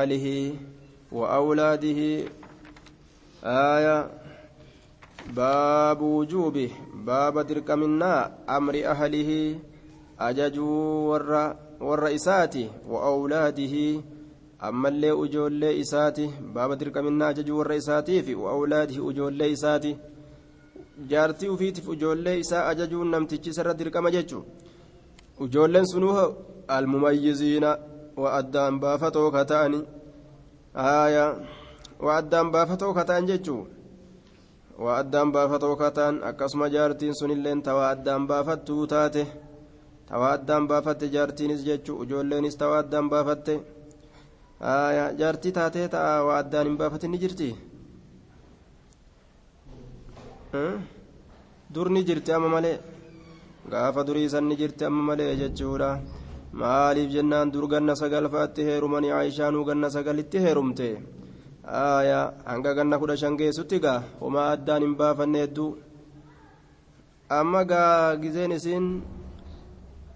آله وأولاده. آية. باب وجوبه. باب درك منا أمر أهله. أججوا ور والرئيساته وأولاده. أما اللي أجول إساته. باب درك منا أججوا والرئيساته وأولاده أجول إساته. jaartii ufiitiif ijoollee isaa ajajuun namtichi isarra dirqama jechuun ijoolleen sunuu almumayyiziina waa addaan baafatoo ka ta'ani waa addaan baafatoo ka ta'an jechuun waa addaan baafatoo ka ta'an akkasuma jaartiin sunilleen tawaa addaan baafattuu taate. Tawaa addaan baafatte jaartiinis jechuun ijoolleenis tawaa addaan baafatte. Jaartii taatee ta'a waa addaan hin baafatin ni jirti. dur ni jirti amma malee? Gaafa durii san ni jirti amma malee jechuudha maaliif jennaan dur ganna sagalfaatti heerumanii aayishaanuu ganna sagalitti heerumte? Aayaa hanga ganna kudha shan geessutti gaa homaa addaan hin baafanne hedduu. Amma gaa gizeen isiin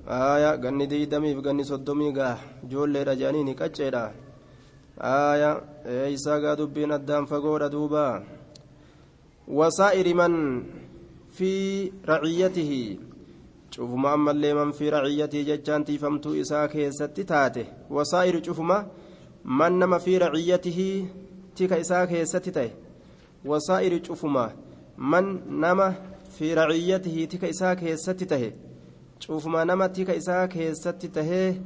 aayaa ganni diidamiif ganni soddomii gaa ijoolleedha jedhanii ni qacceedha aayaa eeysaa gaa dubbiin addaan fagoodha duubaa. Wasaa'iri man fi raciyyatihi من في رعيته شوفما أما اللي من في رعيته ججان تفهمتو إساك ستتاته وسائر شوفما من نما في رعيته تيك إساك ستتاته وسائر شوفما من نما في رعيته تيك إساك ستتاته شوفما نما تيك إساك ستتاته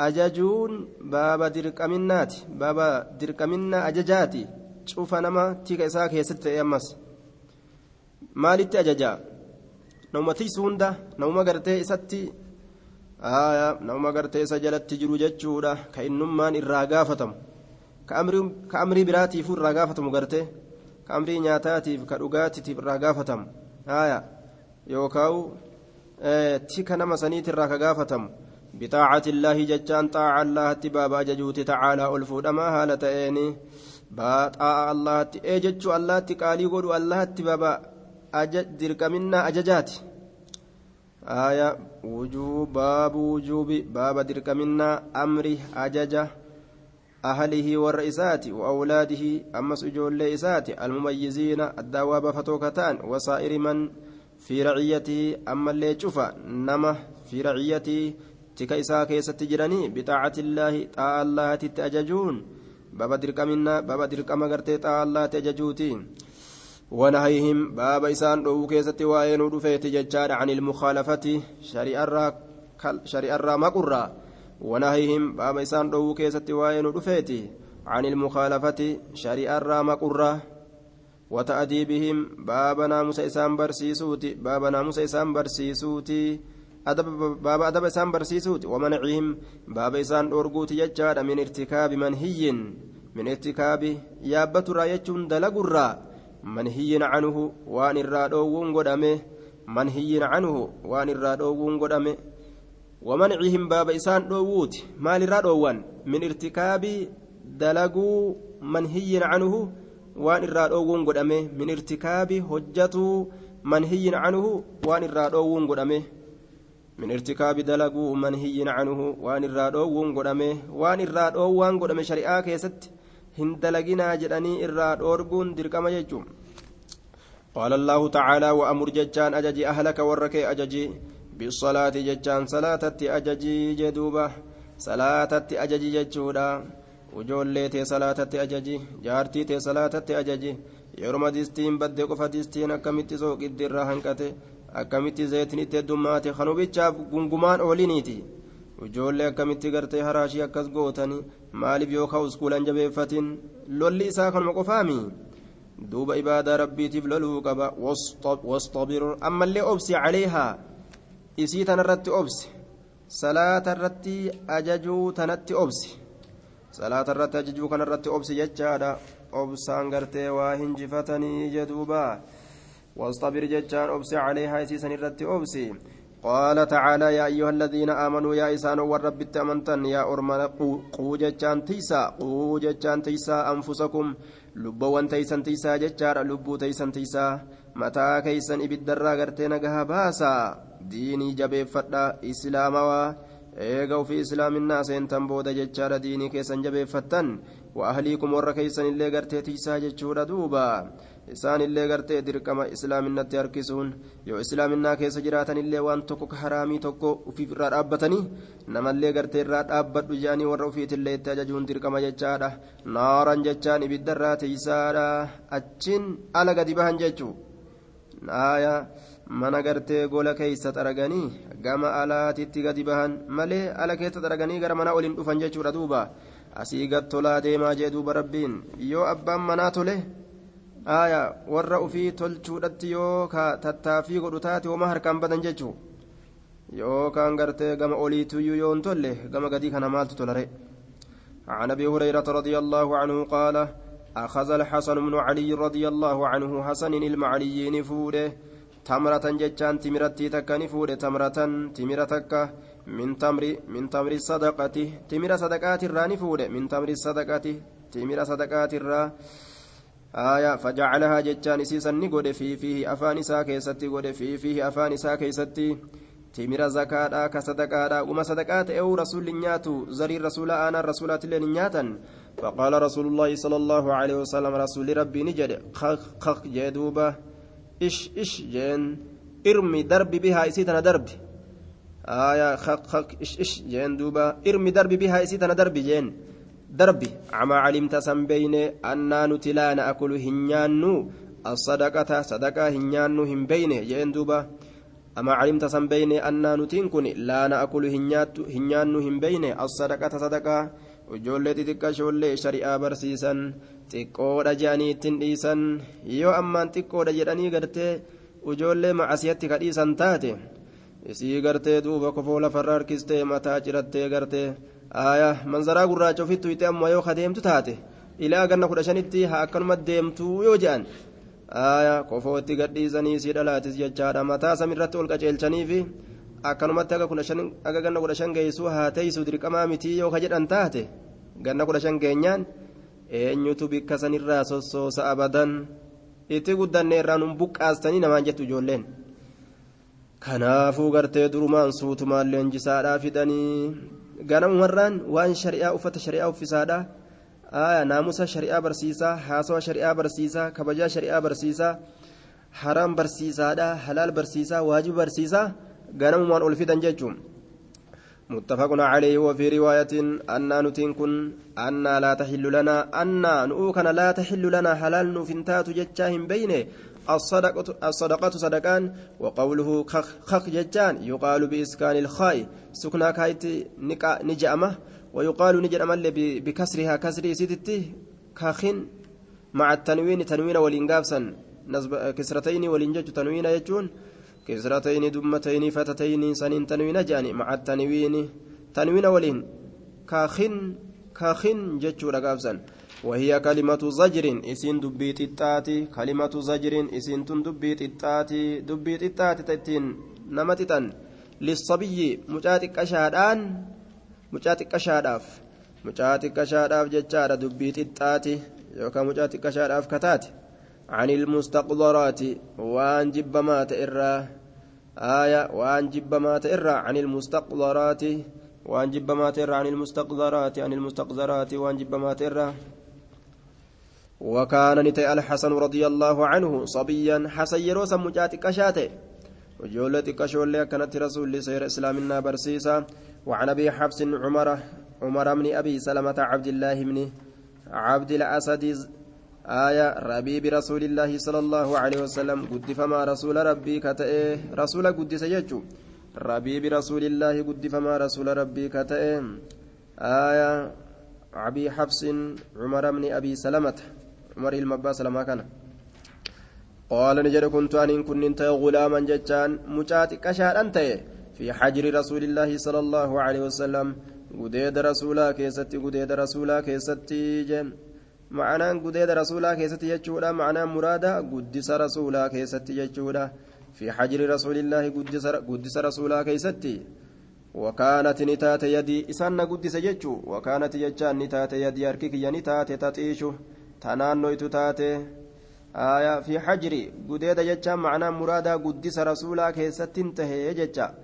أججون بابا درقمنات بابا درقمنا أججاتي cufa nama tika isaa keessatti ta'e ammas. Maalitti ajaja nama tiisu hunda nama gartee isatti nama gartee isa jalatti jiru jechuudha ka innummaan irraa gaafatamu ka amrii biraatiif irraa gaafatamu gartee ka amrii nyaataatiif ka dhugaatiitiif irraa gaafatamu yookaan tika nama saniit irraa ka gaafatamu بطاعة الله ججان طاعة الله تبابا ججوت تعالى ألفود ما هالتين baaxaa allahatti ee jechuu allahatti qaalii godhu allahatti baba dirqaminaa ajajaati aya baabu wujuubi baaba dirqaminaa amri ajaja ahalihi warra isaati waawlaadihi ammas ijoollee isaati almumayyiziina addaawaa bafatoo ka ta'an wasaa'iri man fi raciyyatihi ammallee cufa nama fi raciyyatihi tika isaa keessatti jiranii bixaacati illaahi xaa'a allahatitti ajajuun بابا درقمنا بابا درقم غرتي تا الله تججوتي ونهيهم بابا إسان دو كيست وين ودفيت ججار عن المخالفة شريع الرا مقرا ونهيهم بابا إسان دو كيست وين ودفيت عن المخالفة شريع الرا مقرا وتأديبهم بابا ناموس إسان برسيسوتي بابا ناموس إسان برسيسوتي بابا أدب إسان برسيسوت ومنعهم بابا إسان أرقوت يجاد من ارتكاب منهي من ارتكاب يابت رايتون دلقرا منهي عنه وان الرادوون قدامه منهي عنه وان الرادوون قدامه ومنعهم بابا إسان دووت مال الرادوان من ارتكاب دلقوا منهي عنه وان الرادوون قدامه من ارتكاب حجته منهي عنه وان الرادوون قدامه من ارتكاب دلقوا منهي عنه وان الرادوون قدامه وان الرادوون قدامه شريعة كيست هندلقنا جدني الرادورقون درقم يجوم قال الله تعالى وأمر ججان أججي أهلك ورك أججي بالصلاة ججان صلاة أججي جدوبة صلاة أججي ججودا وجوليتي صلاة أججي جارتي صلاة أججي yeroo distiin baddee qofa distiin akkamitti sooqiddirraa hanqate akkamitti zayitinitti heddummaate kanubichaaf gungumaan ooliniiti ijoollee akkamitti gartee haraashii akkas gootani maaliif yookaan uskuulan jabeeffatin lolli isaa kanuma qofaami duuba ibaadaa rabbiitiif loluu qaba wasxabir ammallee obsi caleehaa isii tanarratti obsi salaata irratti ajajuu tanatti obsi salaata irratti ajajuu kanarratti obsi jechaadha obsaan gartee waa hinjifatanii jedhuuba واصطبر جتان أبسي عليها يسيسن الرت أبسي قال تعالى يا أيها الذين آمنوا يا إسان والرب التمنتن يا أرمى قو جتان تيسا قو جتان تيسا أنفسكم. لبوان تيسن تيسا جتار لبو تيسن تيسا. متى كيسن إبدرا غرتين غها باسا diinii jabeeffadha islaamawaa eega ufii islaaminaa seentan booda jechaadha diinii keessan jabeeffattan. Wa ahliikum warra keeysan illee gartee tiisaa jechuudha duuba. Isaan illee gartee dirqama islaaminatti harkisuun. Yoo islaaminaa keessa jiraatan illee waan tokko ka haraamii tokko ufiif irraa dhaabbatanii namallee gartee irraa dhaabbadhu jedhanii warra ufiitillee itti ajajuun dirqama jechaadha. Naaran jechaan ibiddarraa tiisaadha. Achiin ala gadi bahan jechuu. Naaya mana gartee gola keeysa xaraganii gama alaatitti gadi bahan malee ala keessa xaraganii gara manaa oliin dhufan jechuudha duuba asii gad tolaa deemaa jee duuba rabbiin yoo abbaan manaa tole aya warra ufii tolchuudhatti yoo tattaaffii godhu taate homaa harkaan badan jechuu yookaan gartee gama oliituyyuu yoo hin tolle gama gadii kana maaltu tolare عن ابي هريره رضي الله عنه قال اخذ الحسن بن علي رضي الله عنه حسن المعليين فوده جتان تمرتي تكني فوده تمرة تمرتك من تمر من تمر الصدقة تمر صدقات الراني فوده من تمر الصدقة تمر صدقات الرا آية فجعلها جتان سيسا نقود في فيه أفان إسا كيستي قود في فيه أفان إسا كيستي timira ka sadaqaadha uma sadaqaa ta'e rasuulli nyaatu zarii rasuula aanaa rasuulaatillee ni nyaatan faqaala rasuulullaahi sala allaahu aleyhi wasalam rasuulli rabbii ni jedhe kak jee duuba ish ish jeen irmi darbi bihaa isii tana darbi kak ish ish jeen duuba irmi darbi bihaa isii tana darbi jeen darbi amaa calimta san beyne annaa nuti laa na'kulu hin nyaannu الصدقة صدقة هنيانو هم بينه جين دوبا أما علمت سن بين أن نتين كن لا نأكل هنيانو هم بينه الصدقة صدقة ijoollee xixiqqashoollee shari'aa barsiisan xiqqoodha jedhanii ittiin dhiisan yoo ammaan xiqqoodha jedhanii gartee ijoollee macasiyatti ka dhiisan taate isii gartee duuba kofoo lafarra harkistee mataa cirattee gartee aayaa manzaraa gurraacha ofittu hiite ammoo yoo kadeemtu taate ilaa ganna kudha shanitti haa akkanuma deemtuu yoo jedhan aayaa kofoo itti gadhiisanii sii dhalaatis jechaadha mataa samiirratti ol qaceelchanii akkanumatti aga ganna kudha shan geessuu haa teessu dirqamaa mitii yoo ka taate ganna kudha shan geenyaan eenyutu bikka sanirraa sossoosa abadan itti guddanne irraan hun buqqaastanii namaan jettu ijoolleen kanaafuu gartee durumaan suutumaan leenjisaadhaa fidanii ganamumarraan waan shari'aa uffata shari'aa uffisaadha naamusa shari'aa barsiisaa haasawa shari'aa barsiisaa kabajaa shari'aa barsiisaa haraam barsiisaadha halaal barsiisaa waajiba barsiisaa ganamumaan ol fidan jechuun متفق عليه وفي رواية أن نتين كن أن لا تحل لنا أن نؤكن لا تحل لنا حلال نفنتات جتشاهم بينه. الصدقة, الصدقة صدقان وقوله خخ خخ جتان يقال بإسكان الخاء سكنا كايت نجأمة ويقال نجأم بكسرها كسر سيدتي كاخن مع التنوين تنوين والإنقافسا كسرتين والإنجج تنوين يجون. كسرتين دمتين فتتين سنين تنوين جاني مع التنوين تنوين ولين كاخن كاخن جتشو رقابسا وهي كلمة زجر إسين دبيت التاتي كلمة زجر إسين دبيت التاتي دبيت التاتي تتين نمتتن للصبي مجاتك أشهدان مجاتك أشهداف مجاتك أشهداف جتشارة دبيت التاتي يوكا مجاتك أشهداف كتاتي عن المستقذرات وان جب ما تئرى آية وأن جب ما تئرى عن المستقذرات وأن جب ما تئرى عن المستقذرات عن المستقذرات وأن جب ما تئرى وكان نتي الحسن رضي الله عنه صبيا حسن يروسا مجاتك شاته وجولتك شولي كانت رسول سير اسلامنا برسيسا وعن أبي حفص عمر عمر بن أبي سلمة عبد الله بن عبد الأسد آية ربي برسول الله صلى الله عليه وسلم قد فما رسول ربي كتئه رسول قد سيجو ربي برسول الله قد فما رسول ربي كتئه آية أبي حفص عمر بن أبي سلمة. عمر المبا سلمة كان. قال نجد كنت أن كنت غلاما جتان مجاتك أشهر أنت. في حجر رسول الله صلى الله عليه وسلم. قديد رسولا كيستي قديد رسولا كيستي جن. Jechuudha ma'anaan muraada guddisa rasuulaa keessatti jechuudha fi hajri rasuulillaahi guddisa rasuulaa keessatti wakaanat ni taate yadii isaan na guddise jechuu wakaanat jechaan ni taate yadii harki kiyya ni taate taxiishu tanaannoytu taate aayaa fi hajri gudeeda jechaan ma'anaan muraadaa guddisa rasuulaa keessatti hin tahee jecha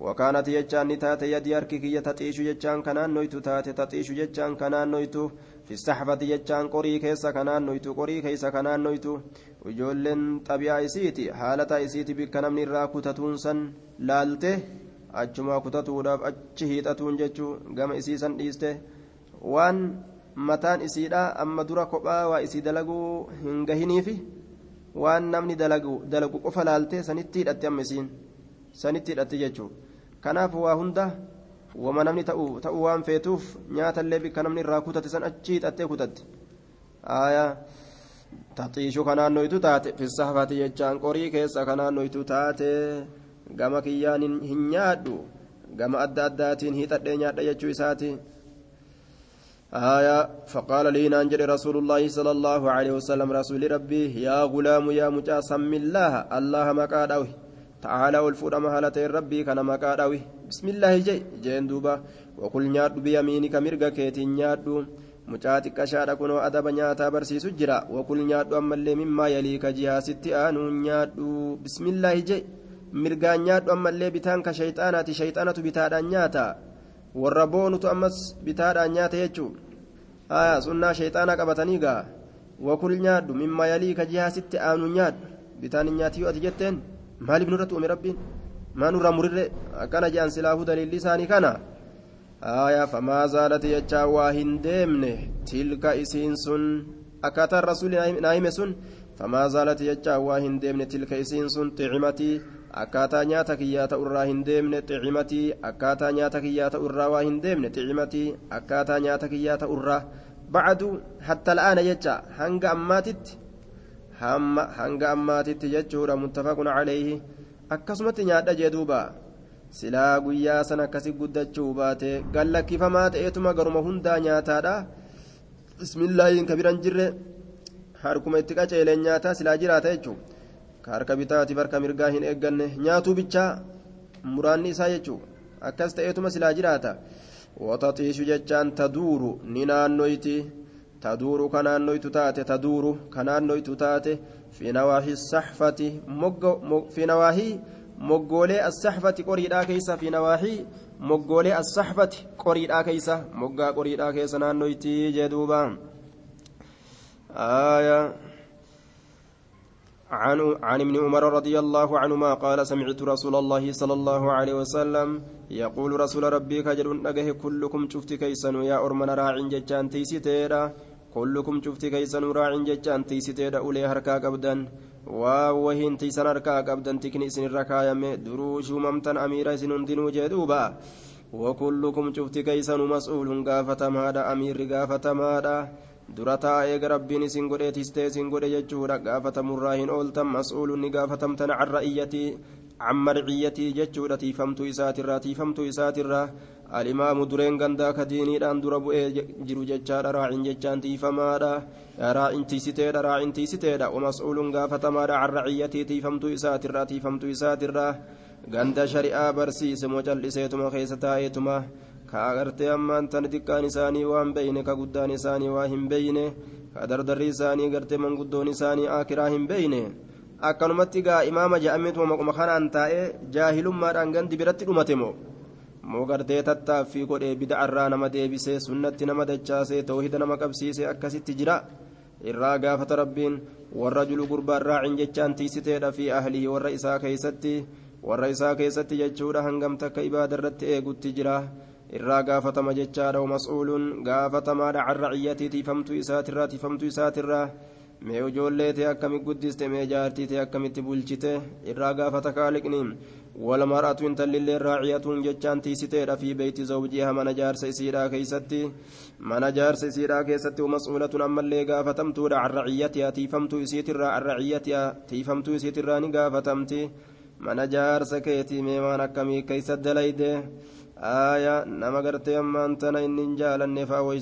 وكانت يجان تات يدي أركي تطيش يجان كنان نويتو تات تطيش يجان كنان نويتو في السحفة يجان قري كيسا كنان نويتو قري كيسا كنان نويتو ijoolleen xabiyaa isiiti haalata isiiti bikka namni irraa kutatuun san laalte achumaa kutatuudhaaf achi hiixatuun jechuu gama isii san dhiiste waan mataan isiidha amma dura kophaa waa isii dalaguu hin gahiniifi waan namni dalagu qofa laaltee sanitti hidhatte amma isiin sanitti hidhatte jechuu kanaaf waa hunda wama namni ta'uu waan feetuuf nyaatallee bikka namni irraa kutate san achi hidhattee kutatte taxiishu kanaan noytu taate fissahafati jechaan qorii keessa kanaan noytu taate gama kiyyaan hin nyaadhu gama adda addaatiin hiixadhee nyaadha jechuu isaati آية فقال لي نانجر رسول الله صلى الله عليه وسلم رسول ربي يا غلام يا مجا سم الله الله مكادوي تعالى والفود مهالة ربي كان مكادوي بسم الله جي جين دوبا وقل نياد بيمينك مرقا كيتي نياد mucaa xiqqashaadha kunoo adaba nyaataa barsiisu jira wakul nyaadhu ammallee mimmaa yaliika jihaasitti aanuun nyaadhu bismillaahi je mirgaan nyaadhu ammallee bitaan ka shayxaanaati shayxaanatu bitaadhaan nyaata warra boonutu ammas bitaadhaan nyaata jechuu aya sunnaa shayxaanaa qabatanii gaa wakul nyaadhu mimmaa yaliika jihaasitti aanuun nyaadhu bitaan hin nyaatiyoo ati jetteen maaliif nurratti uume rabbiin? Maa nurraa murirre? Akkana jedhan silaafuu daliilli isaanii kana. Aayaa famaa zaalati jechaa waa hin deemne. Tilka isiin sun akkaataan rasuuli naa sun famaa zaalati jechaa waa hin deemne. Tilka isiin sun xicimatii akkaataa nyaata kiyyaa ta'urraa hin deemne. Xicimatii akkaataa nyaata kiyyaa ta'urraa waa hin deemne. Xicimatii akkaataa nyaata kiyyaa ta'urraa bacdu hatta la'aana jecha hanga ammaatitti hanga ammaatitti jechuudha muttafaqun caleeyhi akkasumatti nyaadha jee duuba. Silaa guyyaa san akkasi guddachuu baate gallakkifamaa ta'eetuma garuma hundaa nyaataadha. Bismillaahiin ka biran jirre. Harkuma itti qaceeleen nyaataa silaa jiraata jechuun. Ka harka bitaatiif harka mirgaa hin eegganne nyaatuu bichaa muraanni isaa jechuun. Akkas ta'eetuma silaa jiraata. Wataxiishu jechaan taduuru ni naannoyti taduuru ka naannoytu taate taduuru ka naannoytu taate fi nawaahii saxfati fi nawaahii moggoolee as-saxfati qoriidhaa keessa fi nawaahii moggoolee as-saxfati qoriidhaa keessa moggaa qoriidhaa keessa naannoyti jee duuba آية عن عن ابن عمر رضي الله عنهما قال سمعت رسول الله صلى الله عليه وسلم يقول رسول ربي كجل نجه كلكم شفت كيسن يا أرمن راع ججان تيسيتيرا كلكم شفت كيسن راع ججان تيسيتيرا أولي هركا قبدا ووهين تيسن هركا قبدا تكني سن الركايم دروش ممتن أميرا سن دنو جدوبا وكلكم شفت كيسن مسؤول قافة مادا أمير قافة مادا dura taa'ee rabbiin isin godhee tistee isin godhe jechuudha gaafatamurraa hin ooltan mas'uulun ni gaafatamtan can marciyyatii jechuudha tiifamtuu isaatirraa tiifamtuu isaatirraa alimaamu dureen gandaa ka diiniidhaan dura bu'ee jiru jechaadha raacin jechaan tiifamaadha raacin tiisiteedha raacin tiisiteedha wamas'uulun gaafatamaadha can ra'iyyatii tiifamtuu isaatirraa tiifamtuu isaatirraa ganda shari'aa barsiise moo cal'iseetuma keessa taa'eetuma ka agartee ammaan tan xiqqaan isaanii waan beeyne ka guddaan isaanii waa hin beeyne ka dardarri isaanii gartee manguddoon isaanii akiraa hin beeyne akkanumatti gaa imaama ja'ameetuma maquma kanaan taa'ee jaahilummaadhaan gandi biratti dhumate moo moo gartee tattaaffii godhee bida'arraa nama deebisee sunnatti nama dachaasee tawhida nama qabsiisee akkasitti jira irraa gaafata rabbiin warra julu gurbaan raacin tiisiteedha fi ahlii warra isaa keeysatti warra isaa keessatti jechuudha hangam takka ibaada irratti eegutti jira irraa gaafatama jechaadha mas'uuluun gaafatamaadha can raciyyatii tiifamtuu isaatirraa tiifamtuu isaatirraa mee ijoollee akkamitti guddiste mee jaartii akkamitti bulchite irraa gaafata kaaliqni walmar'atu intallillee raaciyatuun jechaan tiisiteedha fi beeyti zawjiha mana jaarsa isiidhaa keeysatti mana jaarsa isiidhaa keessatti mas'uulatun ammallee gaafatamtuudha can raciyyatiha tiifamtuu isiitirraa can raciyyatiha tiifamtuu isiitirraa ni gaafatamti mana jaarsa keetii mee waan akkamii keeysa dalayde aayaa nama gartee ammaan tana inni hin jaalanne faa way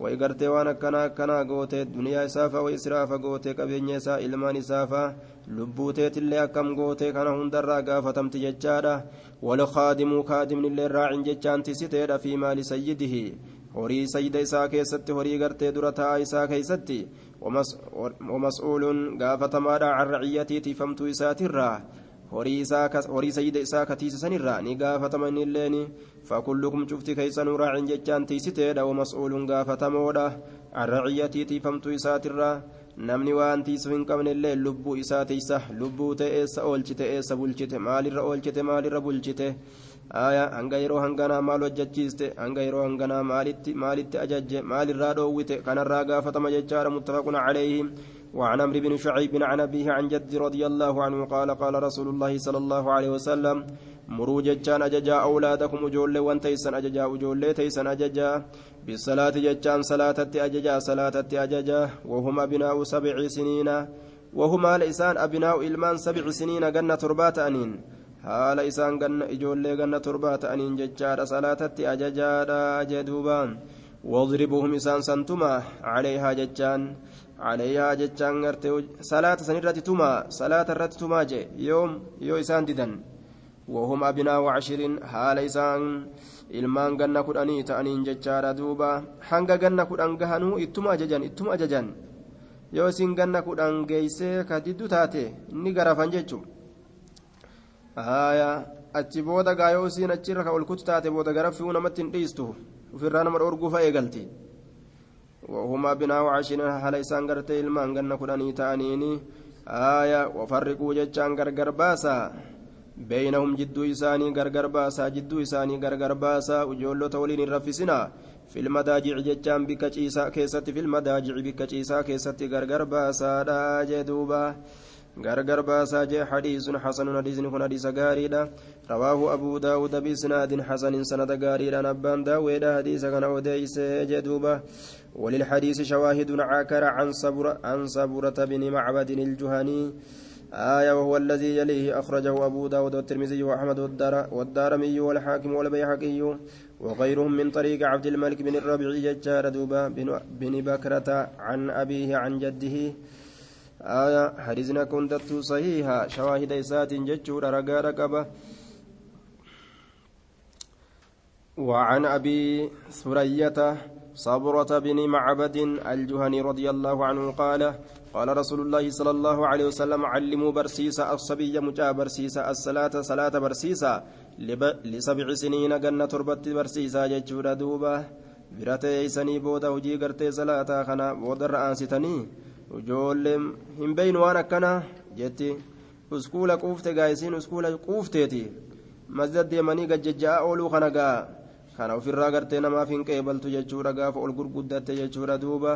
seensiste way gartee waan akkanaa akkanaa goote duniyaa isaafa way israafa goote qabeenya isaa ilmaan isaafa lubbuuteetillee akkam goote kana hundarraa gaafatamti jechaadha walkaadimuu kaadimnillee raacin jechaan tisiteedha fi maali sayyidihi horii sayyida isaa keessatti horii gartee dura taa'aa isaa keeysatti wamas'uuluun gaafatamaadha can raciyyatii tiifamtuu isaatirraa horii sayyida isaa ka tiisisanirraa ni gaafataman illeen fakullukum cufti keeysanuu raacin jechaan tiisiteedha wamas'uuluun gaafatamoodha an raciyyatii tiifamtuu isaatirraa namni waan tiisu hin qabne illee lubbuu isaa tiisa lubbuu ta'e eessa oolchite eessa bulchite maalirra oolchite maalirra bulchite aya hanga yeroo hanganaa maal hojjachiiste hanga yeroo hanganaa maalitti maalitti ajajje maalirraa dhoowwite kanarraa gaafatama jechaadha muttafaqun calayhi وعن عمرو بن شعيب عن أبيه عن جد رضي الله عنه قال قال رسول الله صلى الله عليه وسلم مروا ججان أججا أولادكم أجول وان تيسن أججا أجول تيسن أججا بالصلاة ججان صلاة أججا صلاة أججا وهم أبناء سبع سنين وهما لإسان أبناء إلمان سبع سنين جنة تربات أنين. haala isaan ijoollee ganna torbaa ta'aniin jechaadha salaatatti ajajaadha jedhuubaan wadribuhum isaan santuma caleeyhaa jechaan jechaan gartee salaata san irratti tumaa salaata irratti tumaa jee yoom yoo isaan didan. Wahum abinaa wacshiriin haala isaan ilmaan ganna kudhanii ta'aniin jechaadha duuba. Hanga ganna kudhan gahanuu ittuma ajajan ittuma ajajan. Yoo isin ganna kudhan geeysee ka diddu taate ni garafan jechuudha haya achi booda gaayoo isiin achirra ka ol kutu taate booda garaffii namatti hin dhiistu. Ofirraa nama dhoorguu fa'ee وهما بناء عشرين حال إسان قرتي ilmaan ganna kudhanii ta'aniini آية وفرقوا جتشان غرغر باسا. بينهم جدو إساني غرغر باسا جدو إساني غرغر باسا. وجولو تولين الرفسنا. في المداجع جتشان بكتشيسا كيست في المداجع بكتشيسا كيست غرغر باسا. دا جدوبا غرغر باسا جي حديث حسن حديث كن حديث غاريدا. رواه أبو داود بإسناد حسن سند غاريدا. نبان داود حديث كان أوديس جدوبا وللحديث شواهد عاكر عن صبر عن صبرة بن معبد الجهني. آية وهو الذي يليه أخرجه أبو داود والترمذي وأحمد والدار والدارمي والحاكم والبيحقي وغيرهم من طريق عبد الملك بن الربيع ججار دوبا بن بكرة عن أبيه عن جده. آية حديثنا كنت صحيحة. شواهد إسات ججور رقا رقبة وعن أبي ثرية صبرة بن معبد الجهني رضي الله عنه قال قال رسول الله صلى الله عليه وسلم علموا برسيسا الصبي مجا برسيسا الصلاة صلاة برسيسا لسبع سنين جنة تربت برسيسا ججور دوبة برتي سني بودا وجي قرتي صلاة خنا بودر آنستني وجولم هم بين وانا كنا جتي اسكولا قوفت قايسين اسكولا قوفتيتي مسجد ديماني قد ججاء أولو خنا kana ofirraa gartee namaaf hin qeebaltu jechuudha gaafa ol gurguddatte jechuudha duuba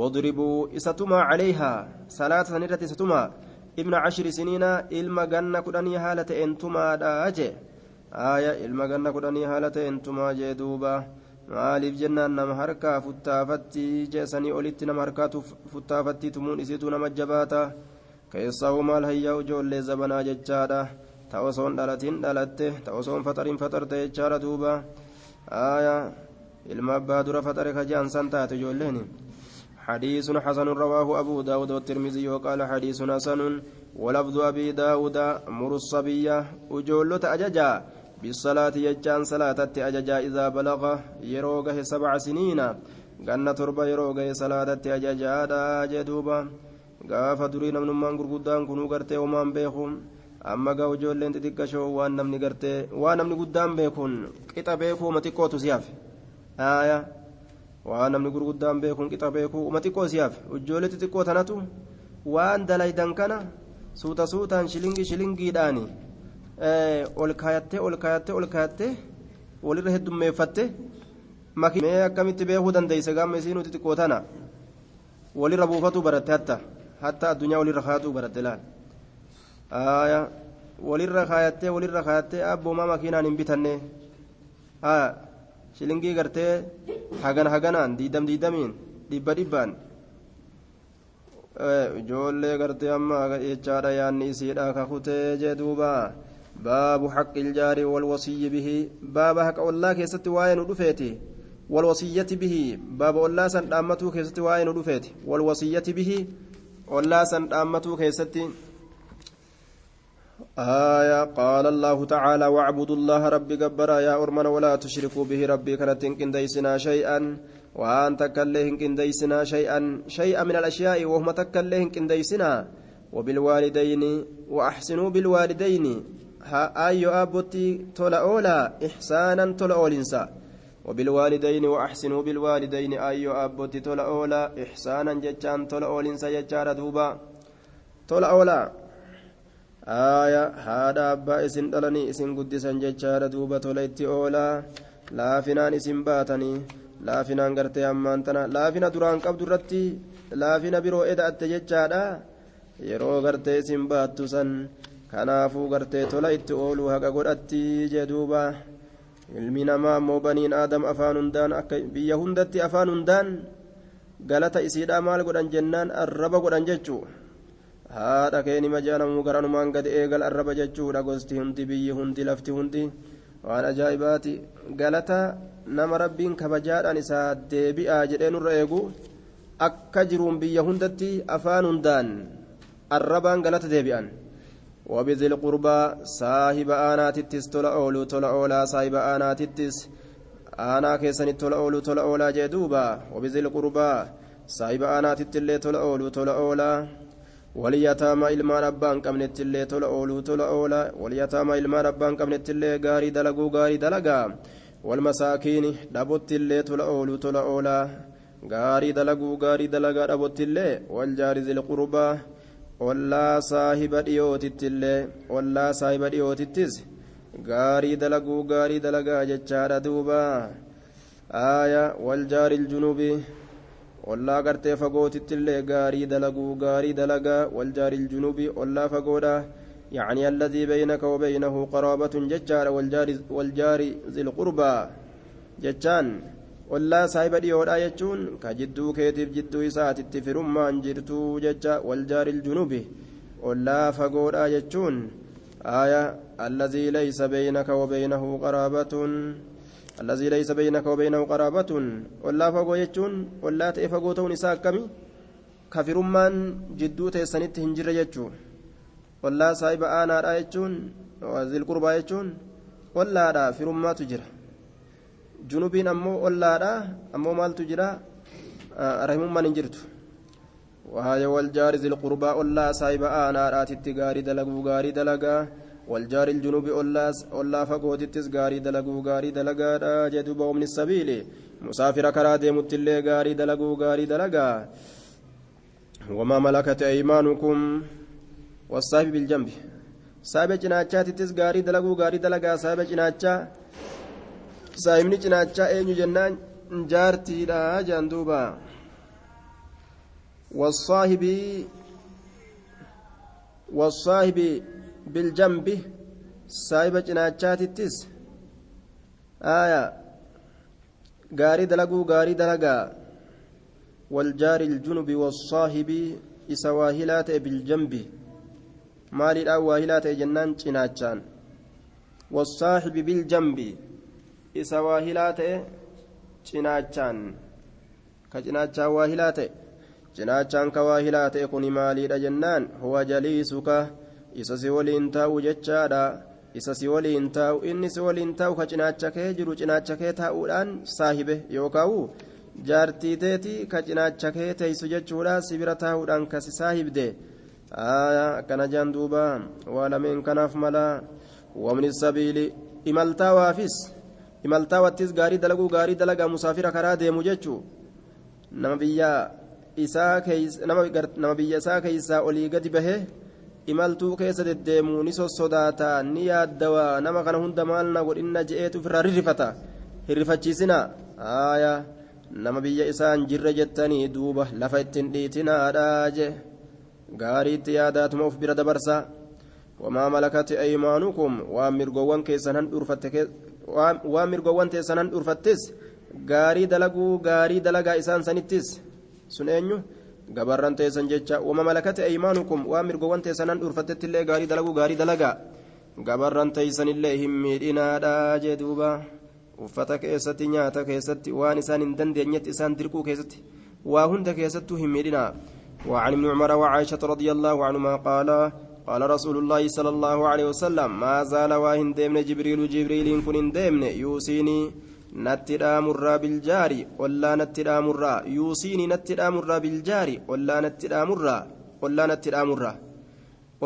wadribuu isa tumaa calayhaa salaata san irratti isa tumaa ibna cashiri siniina ilma ganna kudhanii haala ta'een tumaadha jee aaya ilma ganna kudhanii haala ta'een tumaa jee duuba maaliif jennaan nama harkaa futtaafatti jeesanii olitti nama harkaatu futtaafatti tumuun isiitu nama jabaata keessaa maal hayyaa ijoollee zabanaa jechaadha ta osoon dhalatiin dhalatte ta osoon faxariin faxarte jechaadha duuba آية ilma abbaa dura faxare kajaan san taate ijoolleen حديث حسن رواه أبو داود والترمذي وقال حديث حسن ولفظ أبي داود مر الصبية وجولة أججا بالصلاة يجان صلاة أججا إذا بلغ يروغه سبع سنين ganna torba yeroo gahe salaatatti ajajaadha jee duuba gaafa durii namnummaan gurguddaan kunuu gartee homaan beeku amma gaa ijoolleen xixiqqashoo waan namni gartee waan namni guddaan beekuun qixa beekuu uma xiqqootu siyaaf aya waan namni gurguddaan beekuun qixa beekuu uma xiqqoo siyaaf ijoollee xixiqqoo tanatu waan dalaydan kana suuta suutaan shilingii shilingiidhaani ol kaayattee ol kaayattee ol kaayattee walirra heddummeeffatte mee akkamitti beekuu dandeeyse gaama isii nuti xiqqoo tana walirra buufatuu baratte hatta addunyaa walirra kaatuu baratte laal aya walirra kaayattee walirra kaayattee abboomaa makiinaan hin bitanne? Aya shilingii gartee hagan haganaan diidam diidamiin dhibba dhibbaan? Eh, ijoollee gartee amma jechaadha yaanni isiidha kakutee jee duuba. Baabu حق الجار والوصي به باب حق الله كيست واين دفيتي والوصية به باب الله سن دامتو كيست واين دفيتي والوصية به الله سن دامتو كيست آية قال الله تعالى واعبدوا الله ربي جبرا يا أرمنا ولا تشركوا به ربي كانت إن ديسنا شيئا. وأن تكلهن إن ديسنا شيئا. شيئا من الأشياء وهم تكلهن إن ديسنا وبالوالدين وأحسنوا بالوالدين. ها أيو أبوتي تولا أولا إحسانا تولا أولنسا وبالوالدين وأحسنوا بالوالدين. أيو أبوتي تولا أولا إحسانا جتان تولا أولنسا جتان دوبا. تولا أولا aaya haadha abbaa isin dhalanii isin guddisan jechaadha duuba tola itti oolaa laafinaan isin baatanii laafinaan gartee ammaan tana laafina duraan qabdu irratti laafina biroo eda'atte jechaadha yeroo gartee isin baattu san kanaafuu gartee tola itti ooluu haqa godhatti jee duuba. Ilmi namaa ammoo baniin aadam afaan hundaan akka biyya hundatti afaan hundaan galata isiidhaa maal godhan jennaan? Arraba godhan jechuu. haadha keeni majaanamuu garanumaan gad eegal arraba jechuudha gosti hundi biyyi hundi lafti hundi waan ajaa'ibaati galata nama rabbiin kabajaadhaan isaa deebi'aa jedhee nurra eegu akka jiruun biyya hundatti afaan hundaan arrabaan galata deebi'an وبذي القربى صاحب آناتتس تولا أولو تولا أولا صاحب آناتتس آنا كيسني تولا أولو تولا أولا جدوبا وبذي القربى صاحب آناتت اللي تولا أولو تولا أولا واليتامى ilmaan abbaan qabnettillee tola ooluu tola oola walyataama ilmaan abbaan qabnettillee gaarii dalaguu gaarii dalagaa walmasaakiini dhabottillee tola ooluu tola oolaa gaarii dalaguu gaarii dalagaa dhabottillee waljaari zilqurbaa ollaa saahiba dhiyootittillee ollaa saahiba dhiyootittis gaarii dalaguu gaarii dalagaa jechaadha duuba aaya waljaari iljunubii ollaa gartee fagootittillee gaarii dalaguu gaarii dalagaa waljaari iljunubi ollaa fagoodha. يعني الذي بينك وبينه قرابة ججار والجار والجار ذي القربى ججان ولا صاحب ديودا يجون كجدو كيتب جدو إسات التفرمان جرتو ججا والجار الجنوب ولا فقودا يجون آية الذي ليس بينك وبينه قرابة الذي ليس بينك وبينه قرابة ولا فقو يجون ولا تأفقو تون إساء كمي كفرمان جدو تيسانيت هنجر يجون ولا صاحب آنا يجون وذي القربى يجون ولا دا فرمات جرا junubiin ammoo ollaadha ammoo maaltu jira rahimummaan hin jirtu waaya waljaari zilqurbaa ollaa saahiba aanaadhaatitti gaarii dalaguu gaarii dalagaa waljaari iljunubi ollaa fagootittis gaarii dalaguu gaarii dalagaadha jedhuba umni sabiili musaafira karaa deemuttillee gaarii dalaguu gaarii dalagaa wamaa malakate aymaanukum wasaahibi biljambi saahiba cinaachaatittis gaarii dalaguu gaarii dalagaa saahiba cinaachaa saahibni cinaachaa eenyu jennaan jaartiidha jaan duuba wasaahibii wasaahibi biljambi saahiba cinaachaatittis aya gaarii dalaguu gaarii dalagaa waljaari iljunubi wasaahibii isa waahilaa ta'e biljambi maaliidhaan waahilaa ta'e jennaan cinaachaan wasaahibi biljambi isa waahilaa ta'e cinaachaan ka cinaachaan waahilaa ta'e cinaachaan ka waahilaa ta'e kuni maaliidha jennaan huwa jaliisuka isa si waliin taa'u jechaadha. Isa si waliin taa'u inni si waliin taa'u ka cinaacha kee jiru cinaacha kee taa'uudhaan saahibe yookaa'u jaartii teeti ka cinaacha kee teessu jechuudha. Si bira taa'uudhaan ka si saahibde. Akkana jaan duuba waa lameen kanaaf mala. Wamni sabiili imaltaa waafis. Imaltaa wattis gaarii dalaguu gaarii dalagaa musaafira karaa deemu jechuu. Nama biyya isaa keeysaa olii gadi bahee imaltuu keessa deddeemuu ni sossodaata ni yaaddawaa nama kana hunda maal na godhinna je'eetu ofirraa rirrifata hirrifachiisina aaya nama biyya isaa hin jirre jettanii duuba lafa ittiin dhiitinaadha je gaariitti yaadaatuma of bira dabarsa wamaa malakati aymaanukum? Waan mirgoowwan keessan han dhuurfatte waan mirgoowwan teessanan dhuunfattes gaarii dalaguu gaarii dalagaa isaan sanittis? Sun eenyu gabarran teessan jecha wama malakate aymaanukum waan mirgoowwan teessanan dhuunfattettillee gaarii dalaguu gaarii dalagaa gabarran teessanillee hin miidhinaadha jee duuba uffata keessatti nyaata keessatti waan isaan hin dandeenyetti isaan dirquu keessatti waa hunda keessattuu hin miidhinaa وعن ابن عمر وعائشة رضي الله عنهما قال قال رسول الله صلى الله عليه وسلم ما زال واهن ديمن جبريل جبريل كن ديمن يوصيني نتدا مرا بالجاري ولا نتدا مرا يوصيني نتدا مرا بالجاري ولا نتدا مرا ولا نتدا مرا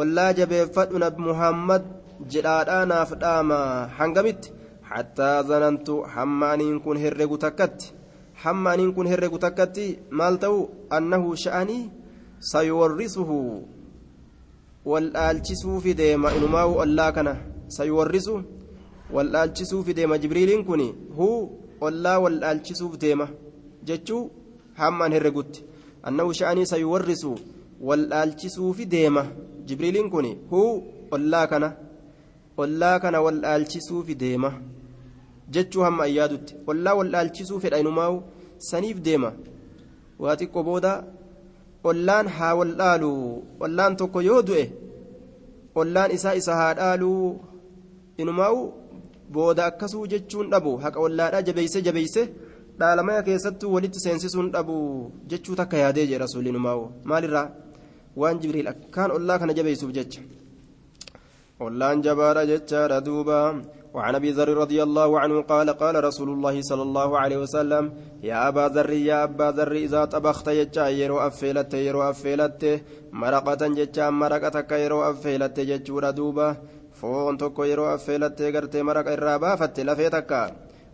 ollaa jabeeffadhu nabi muhammad jedhaadhaa naaf dhaama hangamitti hattaa zanantu hamma aniin kun herregu takkatti hamma aniin kun herregu takkatti maal ta'u annahu sha'anii sayuwarrisuhu waldhaalchisuufi deema inumaa'u ollaa kana sayuwarrisu waldhaalchisuufi deema jibriiliin kun huu ollaa waldhaalchisuuf deema jechuu hamma an herregutti annahu sha'anii sayuwarrisu waldhaalchisuufi deema jibriiliin kun huu ollaa kana ollaa kana waldhaalchisuufi deema jechuu hamma ayyaadutti ollaa waldhaalchisuu fedha inumaa'u saniif deema waa xiqqoo booda ollaan haa wal dhaalu ollaan tokko yoo du'e ollaan isaa isa haa dhaalu inumaa'u booda akkasuu jechuun dhabu haqa ollaadhaa jabeeyse jabeeyse dhaalamaya keessattuu walitti seensisuun dhabu jechuu takka yaadee jee rasuulli inumaa'u maalirraa waan jibriil akkaan ollaa kana jabeeysuuf jecha ollaan jabaadha jechaadha duuba وعن ابي ذر رضي الله عنه قال قال رسول الله صلى الله عليه وسلم يا ابا ذر يا ابا ذر اذا طبخت يجا يرو افيلت يرو افيلت مرقة ججا مرقتك يرو افيلت ججورا دوبا فون توكو يرو افيلت غرتي مرق الرابا فت لفيتك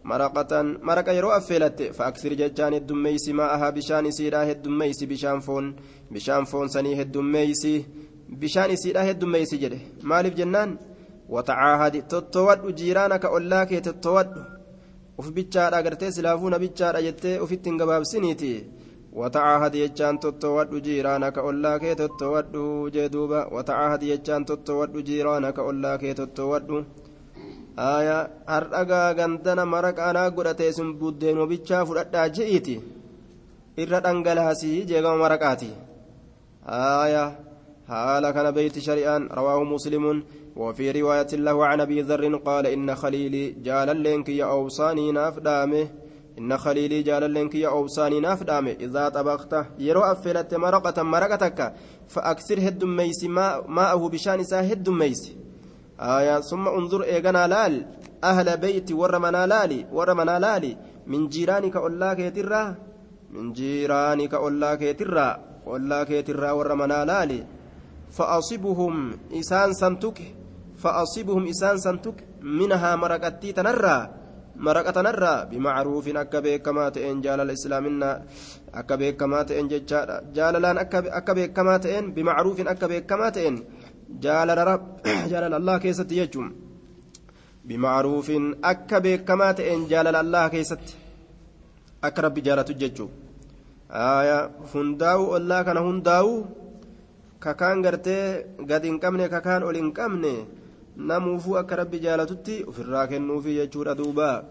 مرقة مرق يرو افيلت فاكثر ججان الدميس ماءها بشان سيرا الدميس بشان فون بشان فون سني الدميس بشان سيرا الدميس جده مالف جنان وتعاهد تتود جيرانك أولاك تتود uf bichaadha agartee silaafuuna bichaadha jettee ufitti hin gabaabsiniiti. وتعاهد يجان تتود جيرانك أولاك تتود جدوبا وتعاهد يجان تتود جيرانك أولاك تتود آية هرقا غندنا مرق أنا قرأت اسم بودين وبيتشا فرأتا جئيتي إرى أنقلها جيغا مرقاتي آية حال كان بيت شريان رواه مسلم وفي رواية له عن أبي ذر قال إن خليلي جال اللينك يا أوصاني نافدامه إن خليلي جال اللينك يا أوصاني نافدامه إذا طبخت يرو أفلت مرقة مرقتك فأكثر هد ميسي ما ماءه بشان سا هد ميسي آية ثم انظر إيغنا لال أهل بيت ورمنا لالي ورمنا لالي من جيرانك أولاك يترى من جيرانك أولاك يترى أولاك يترى ورمنا لالي فأصبهم إسان سنتك فأصبهم إسان سنتك منها مرقتي تنرى maraqa tanarraa bimacruufin akka beekamaa ta'een jaalala islaaminaa akka beekamaa ta'een jechaadha jaalalaan akka beekamaa ta'een bimacruufin akka beekamaa ta'een jaalala allah keessatti jechuun bimacruufin akka beekamaa ta'een jaalala allah keessatti akka rabbi jaalatu jechuun hundaa'uu ollaa kana hundaa'uu kakaan gartee gad hin qabne kakaan ol hin qabne. Namuufuu akka rabbi jaalatutti ofirraa kennuufi jechuudha duuba.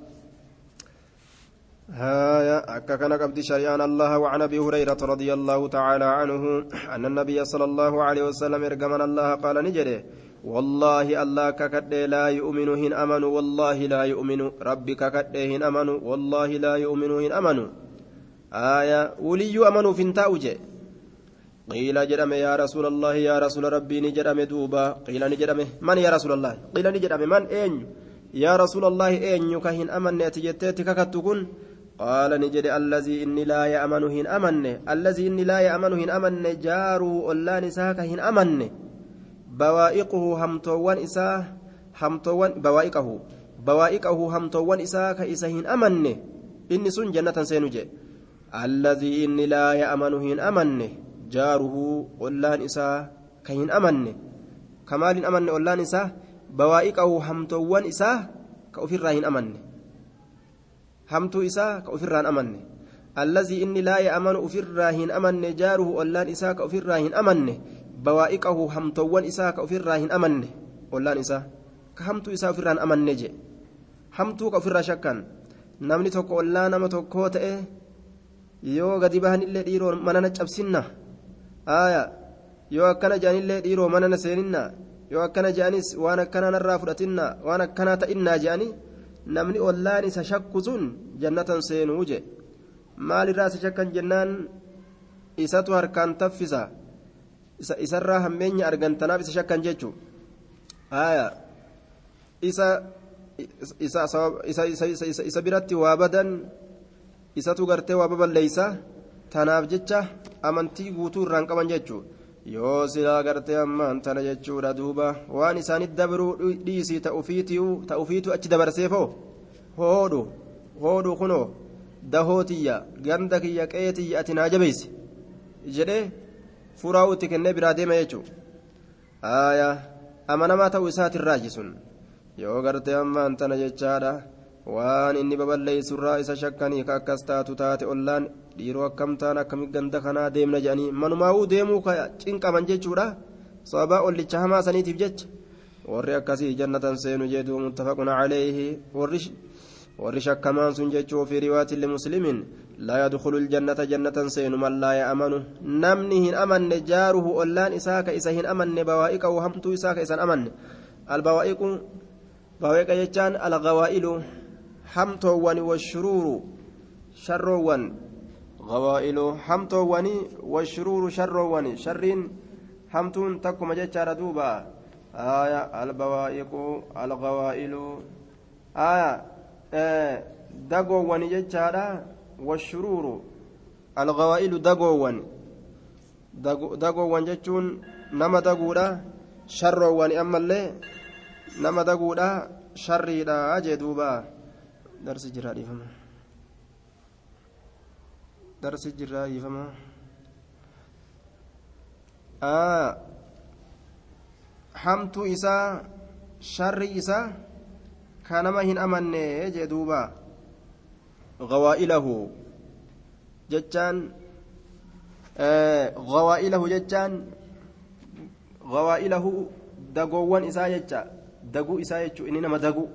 هايا أكا قبض شريان الله وعن أبي هريرة رضي الله تعالى عنه أن النبي صلى الله عليه وسلم إرجمنا الله قال نجري والله الله ككد لا يؤمن هن أمن والله لا يؤمن ربي ككد هن أمن والله لا يؤمن هن أمن آية ولي أمن فنتاوجه قيل جرم يا رسول الله يا رسول ربي نجرم دوبا قيل نجرم من يا رسول الله قيل نجرم من أين يا رسول الله أين كهن أمن أتجتت ككتكن قال نجد الذي إني لا يأمن هن أمن الذي إني لا يأمن هن أمن جارو ألا نساك هن أمن بوائقه همتوان إساه همتوان بوائقه بوائقه همتوان إساك إسهن أمن إني سن جنة سينجي الذي إني لا يأمن أمن jaaruhu ollaan isaa kan hin amanne kamaal hin amanne ollaan isaa bawaa'iqahu hamtoowwan isaa ka ofirraa hin amanne hamtuu isaa ka ofirraa hin amanne allazii inni laa ya'amanu ofirraa hin amanne jaaruhu ollaan isaa ka ofirraa hin amanne bawaa'iqahu hamtoowwan isaa ka ofirraa hin amanne ollaan isaa ka hamtuu isaa ofirraa hin amanne je hamtuu ka ofirraa shakkan namni tokko ollaa nama tokkoo ta'e yoo gadi bahanillee dhiiroon manana cabsinna aya yoo akkana je'anillee dhiiroo mana na seeninna yoo akkana je'anis waan akkanaa narraa fudhatinna waan akkanaa ta'innaa je'ani namni ollaan isa shakku sun jannatan seenuu je maalirraa isa shakkan jennaan isatu harkaan taffisa isa isarraa hammeenya argantanaaf isa shakkan jechuu aya isa isa biratti waa badan isatu gartee waa baballeeysa tanaaf jecha amantii guutuu irraan qaban jechuudha. Yoo silaa gartee ammaan tana jechuudha duuba waan isaanitti dabruu dhiisii ta'ufiitu achi dabarseefoo hoodhu hoodhu kunoo dahootiyya ganda kiyya qeetiyya ati naa jabeeyse jedhee furaa'u itti kennee biraa deema jechuudha. Amanamaa ta'uu isaatirraaji sun. Yoo gartee ammaan tana jechaadha waan inni baballeessurraa isa shakkanii ka akkas taatu taate ollaan dhiiroo akkam taan akkami ganda kanaa deemna jedhanii manumaa'uu deemuu ka cinqaman jechuudha sababaa ollicha hamaa saniitiif jecha warri akkasii jannatan seenu jedhu muttafaqun caleeyhi warri shakkamaan sun jechuu fi riwaatin limuslimiin laa yadkhulu ljannata jannatan seenu man laa ya'amanu namni hin amanne jaaruhu ollaan isaa ka isa hin amanne bawaa'iqahu hamtuu isaa ka isan amanne albawaa'iqu bawaa'iqa jechaan algawaa'ilu hamtoowwan washuruuru sharroowwan gawaa'ilu hamtoowwani washuruuru sharroowwani sharriin hamtuun takkuma jechaadha duuba aya albawaa'iqu algawaa'ilu aya dagoowwani jechaadha washuruuru algawaa'ilu dagoowwan dagoowwan jechuun nama daguudha sharroowwani ammallee nama daguudha sharriidha jee duuba darsi jiraa dhiifama darsi jiraa dhiifama hamtuu isaa sharri isaa ka nama hin amanne jee duuba gawaa'ilahu jechaan gawaa'ilahu jechaan gawaa'ilahu dagoowwan isaa jecha daguu isaa jechuu inni nama dagu